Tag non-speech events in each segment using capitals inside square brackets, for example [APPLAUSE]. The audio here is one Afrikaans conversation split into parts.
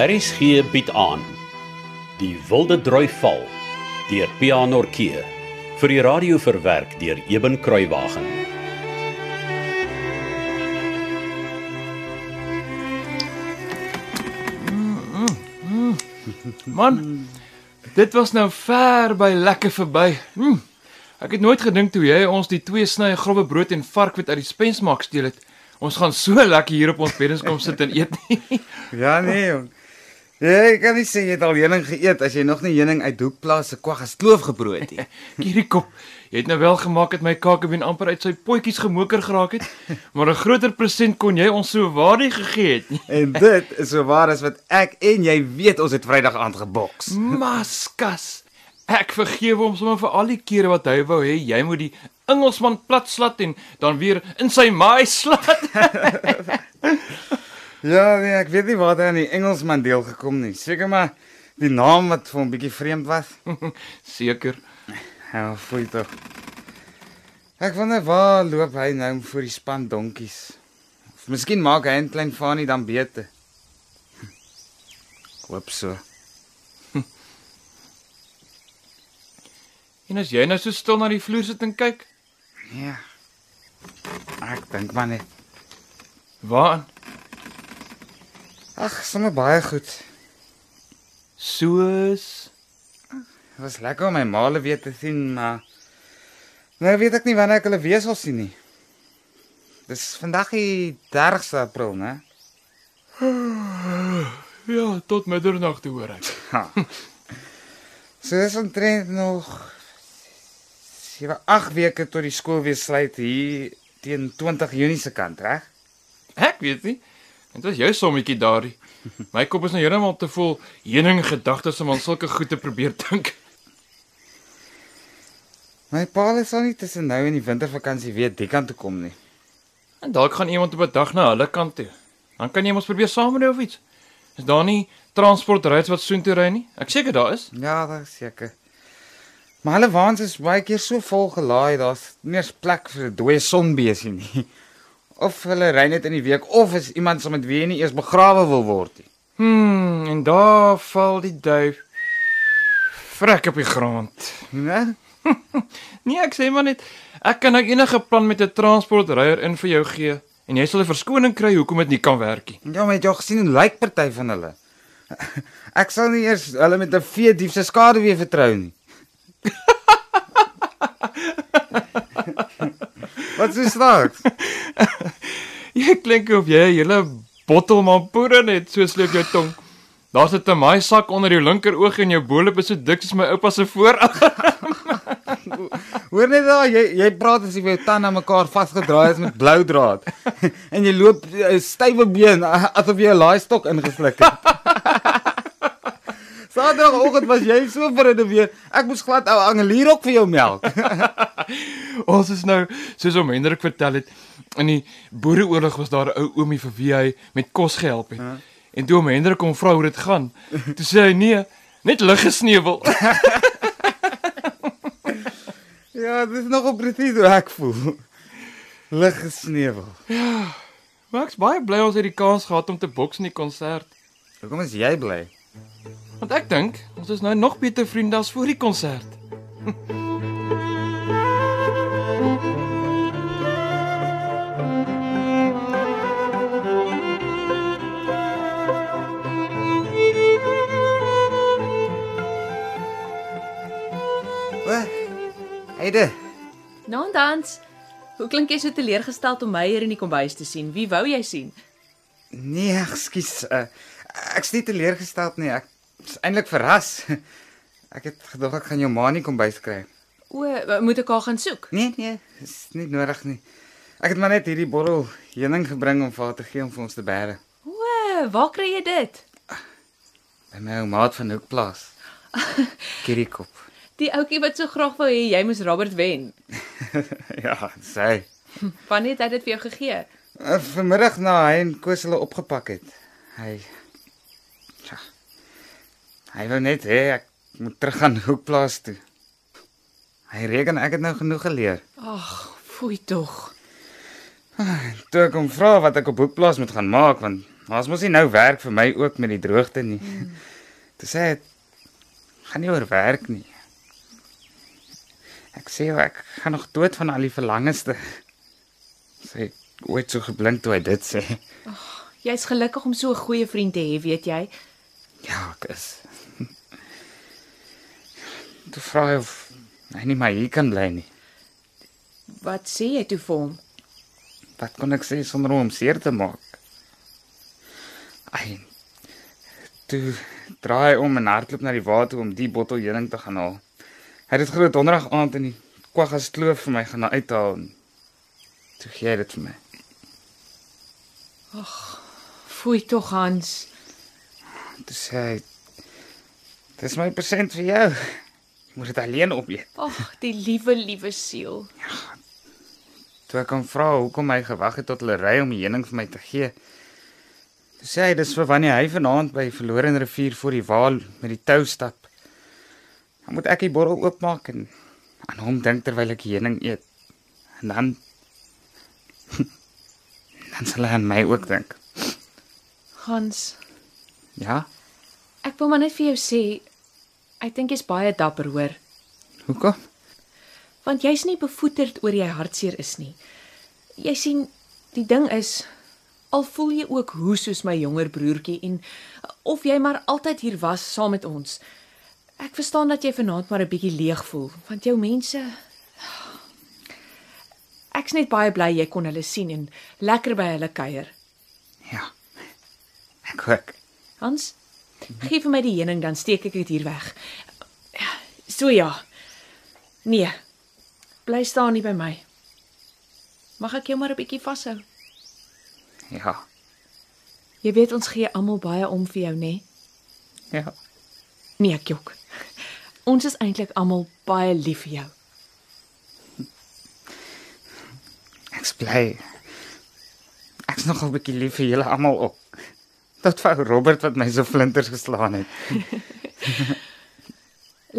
RSG bied aan Die Wilde Droi Val deur Pianorkee vir die radio verwerk deur Eben Kruiwagen. Man, dit was nou ver by lekker verby. Hm. Ek het nooit gedink toe jy ons die twee snye grove brood en varkwit uit die spensmaak steel het. Ons gaan so lekker hier op ons beddens kom sit en eet nie. [LAUGHS] Ja nee jong. Jy kan nie sê jy het al heuning geëet as jy nog nie heuning uit Hoekplaas se kwaggas kloof gebrood het. Hierdie [LAUGHS] kop, jy het nou wel gemaak dat my kakebeen amper uit sy potjies gemoker geraak het, [LAUGHS] maar 'n groter persent kon jy ons so waardig gegee het. en dit is so waar as wat ek en jy weet ons het Vrydag aand geboks. Maskas. Ek vergewe hom sommer vir al die kere wat hy wou hê jy moet die Engelsman platslat en dan weer in sy maai slat. [LAUGHS] Ja nee, ek weet nie waar hy aan die Engelsman deel gekom nie. Seker maar die naam wat vir hom bietjie vreemd was. [LAUGHS] Seker. Ja, fooi tog. Ek wonder waar loop hy nou vir die span donkies. Of miskien maak hy 'n klein Fanie dan beter. [LAUGHS] Hoop so. [LAUGHS] En as jy nou so stil na die vloer sit en kyk, Ja. Ek dink maar net. waaraan? Ag, sommer baie goed. Soos Dit was lekker om my maale weer te sien, maar nou weet ek nie wanneer ek hulle weer sal sien nie. Dis vandag die 30ste April, né? [SIGHS] ja, tot middernag te hoor ek. Ha. [LAUGHS] So dis omtrent nog 7 8 weke tot die skool weer sluit hier teen 20 Junie se kant, reg? Ek weet nie. Dit was jou sommetjie daardie. My kop is nou heeltemal te vol heuning gedagtes om aan sulke goed te probeer dink. My pa sal nie tussen nou en die wintervakansie weer die kant toe kom nie. En dalk gaan iemand op 'n dag na hulle kant toe. Dan kan jy mos probeer saam met hulle of iets. Is daar nie transportryds wat soontoe ry nie? Ek seker daar is. Ja, is seker. Maar hulle waans is baie keer so vol gelaai, daar's nie eens plek vir 'n dooie sonbesie nie. Of hulle ry net in die week of is iemand saam met wie jy nie eers begrawe wil word nie. Hmm, en daar val die duif vrek op die grond. Né? [LAUGHS] Nee, ek sê maar net ek kan nou enige plan met 'n transportryer in vir jou gee en jy sal 'n verskoning kry hoekom dit nie kan werk nie. Ja, maar het jy gesien hoe lyk party van hulle? [LAUGHS] Ek sal nie eers hulle met 'n vee dief se skade weer vertrou nie. [LAUGHS] Wat is dit? [LAUGHS] Jy klink of jy 'n hele bottel mampoer net so sleep jou tong. Daar's 'n tamaai sak onder jou linker oog en jou boelop is so dik soos my oupa se voorarm. [LAUGHS] Hoor net daar, jy jy praat as jy jou tande aan mekaar vasgedraai is met blou draad. [LAUGHS] en jy loop 'n stywe been asof jy 'n laaistok ingesluk het. Saterdagoggend was jy so 'n weer. Ek moes glad ou angelierok vir jou melk. [LAUGHS] Ons is nou soos om Hendrik vertel het in die boereoorlog was daar 'n ou oomie vir wie hy met kos gehelp het. Huh? En toe om Hendrik hom vra hoe dit gaan, toe sê hy nee, net lig gesneuwel. [LAUGHS] ja, dit is nogal presies hoe ek voel. Lig gesneuwel. maar ek's baie bly ons het die kans gehad om te boks in die konsert. Hoekom is jy bly? Want ek dink ons is nou nog beter vriende as voor die konsert. Heide. Nou dans. Hoe klink jy so teleurgesteld om my hier in die kombuis te sien? Wie wou jy sien? Nee, ekskuus. Uh, ek's nie teleurgesteld nie. Ek is eintlik verras. Ek het gedog ek gaan jou ma nie kom byskry. O, moet ek haar gaan soek? Nee, nee, is nie nodig nie. Ek het maar net hierdie bottel heuning gebring om vir haar te gee om vir ons te bære. O, waar kry jy dit? By my ou maat van Hoekplaas. [LAUGHS] Kirikop. Die ouetjie wat so graag wou hê jy moes Robert wen. [LAUGHS] ja, sy. Wanneer het hy dit vir jou gegee? Uh, vanmiddag na hy en Koos hulle opgepak het. Hy. Hy wou net hê ek moet terug aan Hoekplaas toe. Hy reken ek het nou genoeg geleer. Ag, foei tog. Toe ek hom vra wat ek op Hoekplaas moet gaan maak want as mos nie nou werk vir my ook met die droogte nie. Mm. [LAUGHS] Toe sê hy gaan nie oor werk nie. Ek sê jou, ek gaan nog dood van al die verlangeste. Sê ooit so geblind toe hy dit sê. Jy's gelukkig om so 'n goeie vriend te hê, weet jy? Ja, ek is. Toe vra hy of hy nie maar hier kan bly nie. Wat sê jy toe vir hom? Wat kon ek sê sonder om hom seer te maak? Ai. Toe draai om en hardloop na die water om die bottel heuning te gaan haal. Hy het dit groot donderdag aand in die kwaggas kloof vir my gaan uithaal. Toe gee hy dit vir my. Foei tog Hans. Toe sê hy: "Dis my persent vir jou. Jy moet dit alleen opeet." Ag, die liewe liewe siel. Toe ek hom vra hoekom hy gewag het tot hulle ry om die heuning vir my te gee. Toe sê hy dis vir wanneer hy vanaand by Verlore rivier voor die waal met die tou stap. Dan moet ek die bottel oopmaak en aan hom dink terwyl ek heuning eet. En dan [LAUGHS] dan sal hy aan my ook dink. Hans, Ja? ek wil maar net vir jou sê ek dink jy's baie dapper, hoor. Hoekom? Want jy's nie bevoeterd oor jy hartseer is nie. Jy sien, die ding is al voel jy ook hoe soos my jonger broertjie en of jy maar altyd hier was saam met ons. Ek verstaan dat jy vanaand maar 'n bietjie leeg voel, want jou mense Ek's net baie bly jy kon hulle sien en lekker by hulle kuier. Ja. Ek ook. Hans, gee vir my die heuning dan steek ek dit hier weg. Ja, So ja. Nee. Bly staan nie by my. Mag ek jou maar 'n bietjie vashou? Ja. Jy weet ons gee almal baie om vir jou, nê? Ja. Nee, ek jok. Ons is eintlik almal baie lief vir jou. Ek's bly. Ek's nog 'n bietjie lief vir julle almal op. Tot vir ou Robert wat my so flinters geslaan het. [LAUGHS]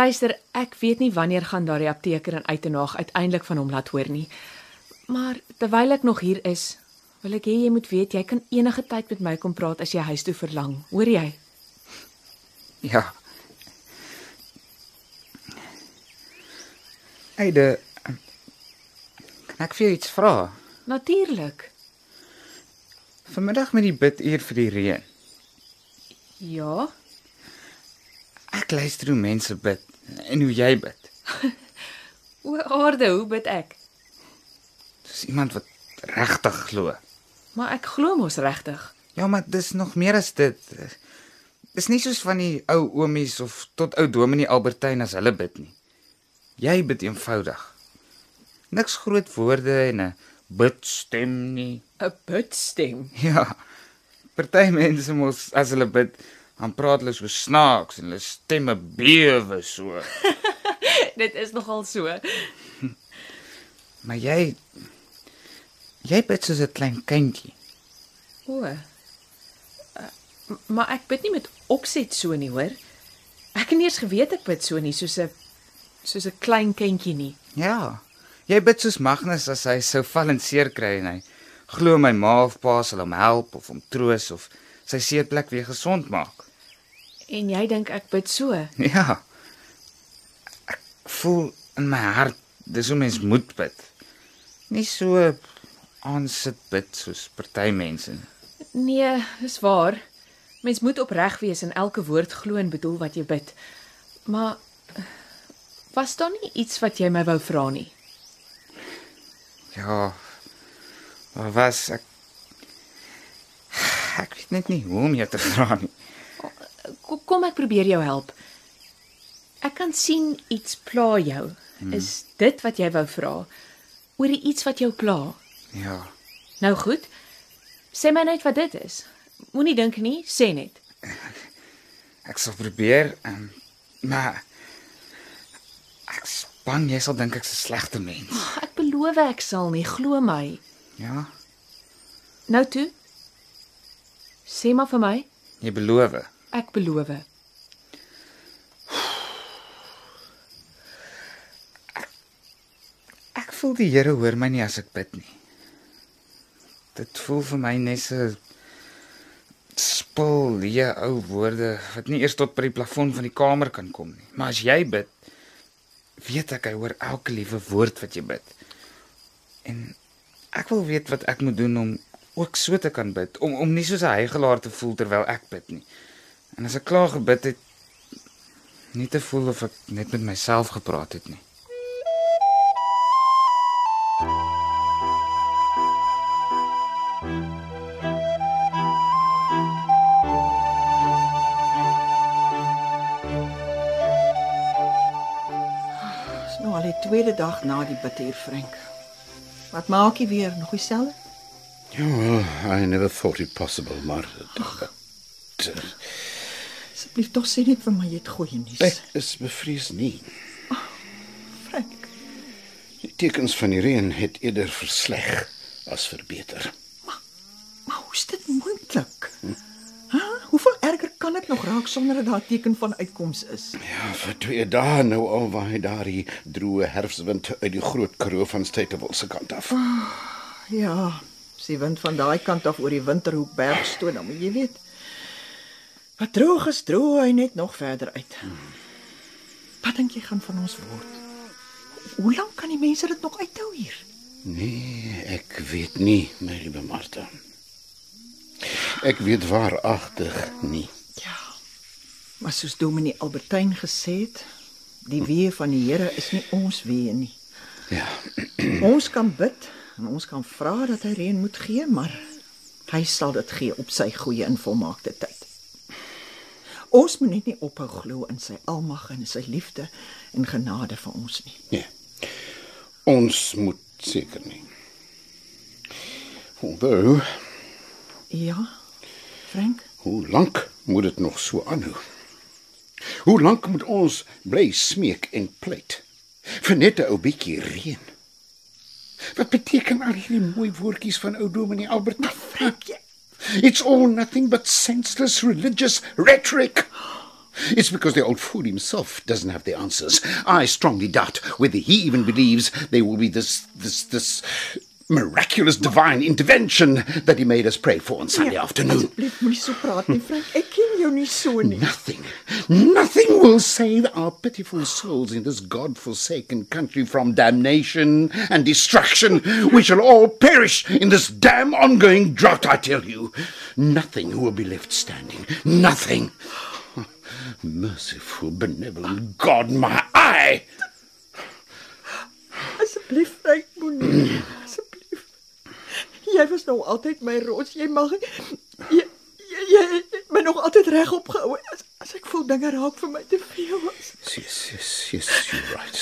Luister, ek weet nie wanneer gaan daardie apteker en uitenaag uiteindelik van hom laat hoor nie. Maar terwyl ek nog hier is, wil ek hê jy moet weet jy kan enige tyd met my kom praat as jy huis toe verlang. Hoor jy? Ja. Eide, kan ek vir jou iets vra? Natuurlik. Vanmiddag met die biduur vir die reën. Ja. Ek luister hoe mense bid en hoe jy bid. [LAUGHS] O, aarde, hoe bid ek? Dis iemand wat regtig glo. Maar ek glo mos regtig. Ja, maar dis nog meer as dit. Dis nie soos van die ou oomies of tot ou Dominee Albertyn as hulle bid nie. Jy bid eenvoudig. Niks groot woorde en 'n bidstem nie. 'n Bidstem. Ja. Party mense mos as hulle bid, dan praat hulle so snaaks en hulle stemme bewe so. [LAUGHS] Dit is nogal so. Maar jy jy bid soos 'n klein kindjie. O. Uh, maar ek bid nie met opset so nie, hoor. Ek het nie eens geweet ek bid so nie, soos 'n soos 'n klein kindjie nie. Ja. Jy bid soos Magnus as hy sou val en seer kry en hy glo my ma of pa sal hom help of hom troos of sy seerplek weer gesond maak. En jy dink ek bid so? Ja. Ek voel in my hart dis hoe mens moet bid. Nie so aansit bid soos party mense nie. Nee, dis waar. Mens moet opreg wees en elke woord glo en bedoel wat jy bid. Maar was daar nie iets wat jy my wou vra nie? Ja. Maar was ek ek weet net nie hoe om jou te vra nie. Kom, kom ek probeer jou help. Ek kan sien iets pla jou. Hmm. Is dit wat jy wou vra? Oor iets wat jou pla? Ja. Nou goed. Sê my net wat dit is. Moenie dink nie, sê net. Ek sal probeer, um, maar ek is bang jy sal dink ek's 'n slegte mens. Ek beloof ek sal nie, glo my. Ja. Nou toe. Sê maar vir my, Jy beloof. ek beloof. Ek voel die Here hoor my nie as ek bid nie. Dit voel vir my net so simpel leë ou woorde wat nie eers tot by die plafon van die kamer kan kom nie. Maar as jy bid, weet ek hy hoor elke liewe woord wat jy bid. En ek wil weet wat ek moet doen om ook so te kan bid, om om nie soos 'n heigelaar te voel terwyl ek bid nie. En as ek klaar gebid het, nie te voel of ek net met myself gepraat het nie. Dis nou al die tweede dag na die bidtuur, Frank. Wat maak jy weer? Nog dieselfde? Yeah, well, I never thought it possible, maar but, uh, Asseblief tog sê net vir my jy het goeie nuus. ek is bevrees nie. Frank, Die tekens van die reën het eerder versleg as verbeter. maar hoe is dit moontlik? Kan dit nog raak sonder dat daar teken van uitkoms is? Ja, vir twee dae nou al waai daardie droë herfswind uit die groot Karoo van Statewell se kant af. Ja, as die wind van daai kant af oor die Winterhoek berg stoot, dan moet jy weet. Wat droog is, droog hy net nog verder uit. Wat dink jy gaan van ons word? Hoe lank kan die mense dit nog uithou hier? Nee, ek weet nie, my liewe Martha. Ek weet waaragtig nie. Ja. Maar soos Dominee Albertyn gesê het, die weë van die Here is nie ons weë nie. Ja, [CLEARS THROAT] Ons kan bid en ons kan vra dat hy reën moet gee, maar hy sal dit gee op sy goeie en volmaakte tyd. Ons moet net nie ophou glo in sy almag en sy liefde en genade vir ons nie. nee. Ons moet seker nie. Hoewel, Ja. Frank, hoe lank moet dit nog so aanhou? Hoe lank moet ons bly smeek en pleit vir net 'n ou bietjie reën? Wat beteken al hierdie mooi woordjies van ou Dominee Albert? Jy It's all nothing but senseless religious rhetoric. It's because the old fool himself doesn't have the answers. I strongly doubt whether he even believes there will be this this this miraculous divine intervention that he made us pray for on Sunday afternoon. Asseblief moenie so praat nie, Frank. Ek ken jou nie so nie. Nothing, nothing will save our pitiful souls in this God-forsaken country from damnation and destruction. We shall all perish in this damn ongoing drought, I tell you. Nothing will be left standing. Nothing. Merciful, benevolent God, my eye! Asseblief, Frank, moenie. Jy was nou altyd my rots. Jy mag jy jy, jy het my nog altyd reg opgehou. As, as ek voel dinge raak vir my te veel was. Yes, yes, yes, you're right.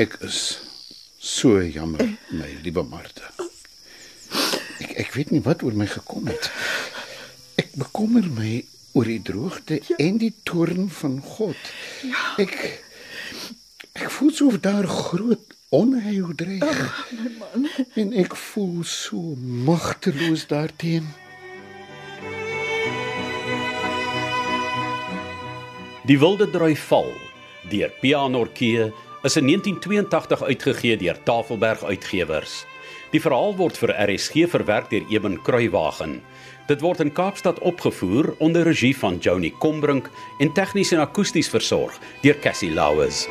Ek is so jammer, my liewe Martha. Ek ek weet nie wat oor my gekom het. Ek bekommer my oor die droogte ja. en die toorn van God. Ja. Ek ek voel so of daar groot onheil dreig. Ag, my man. En ek voel so magteloos daarteenoor. Die Wilde Drui Val deur Pianorkee is in 1982 uitgegee deur Tafelberg Uitgewers. Die verhaal word vir RSG verwerk deur Eben Kruiwagen. Dit word in Kaapstad opgevoer onder regie van Joni Combrink en tegnies en akoesties versorg deur Cassie Lauers.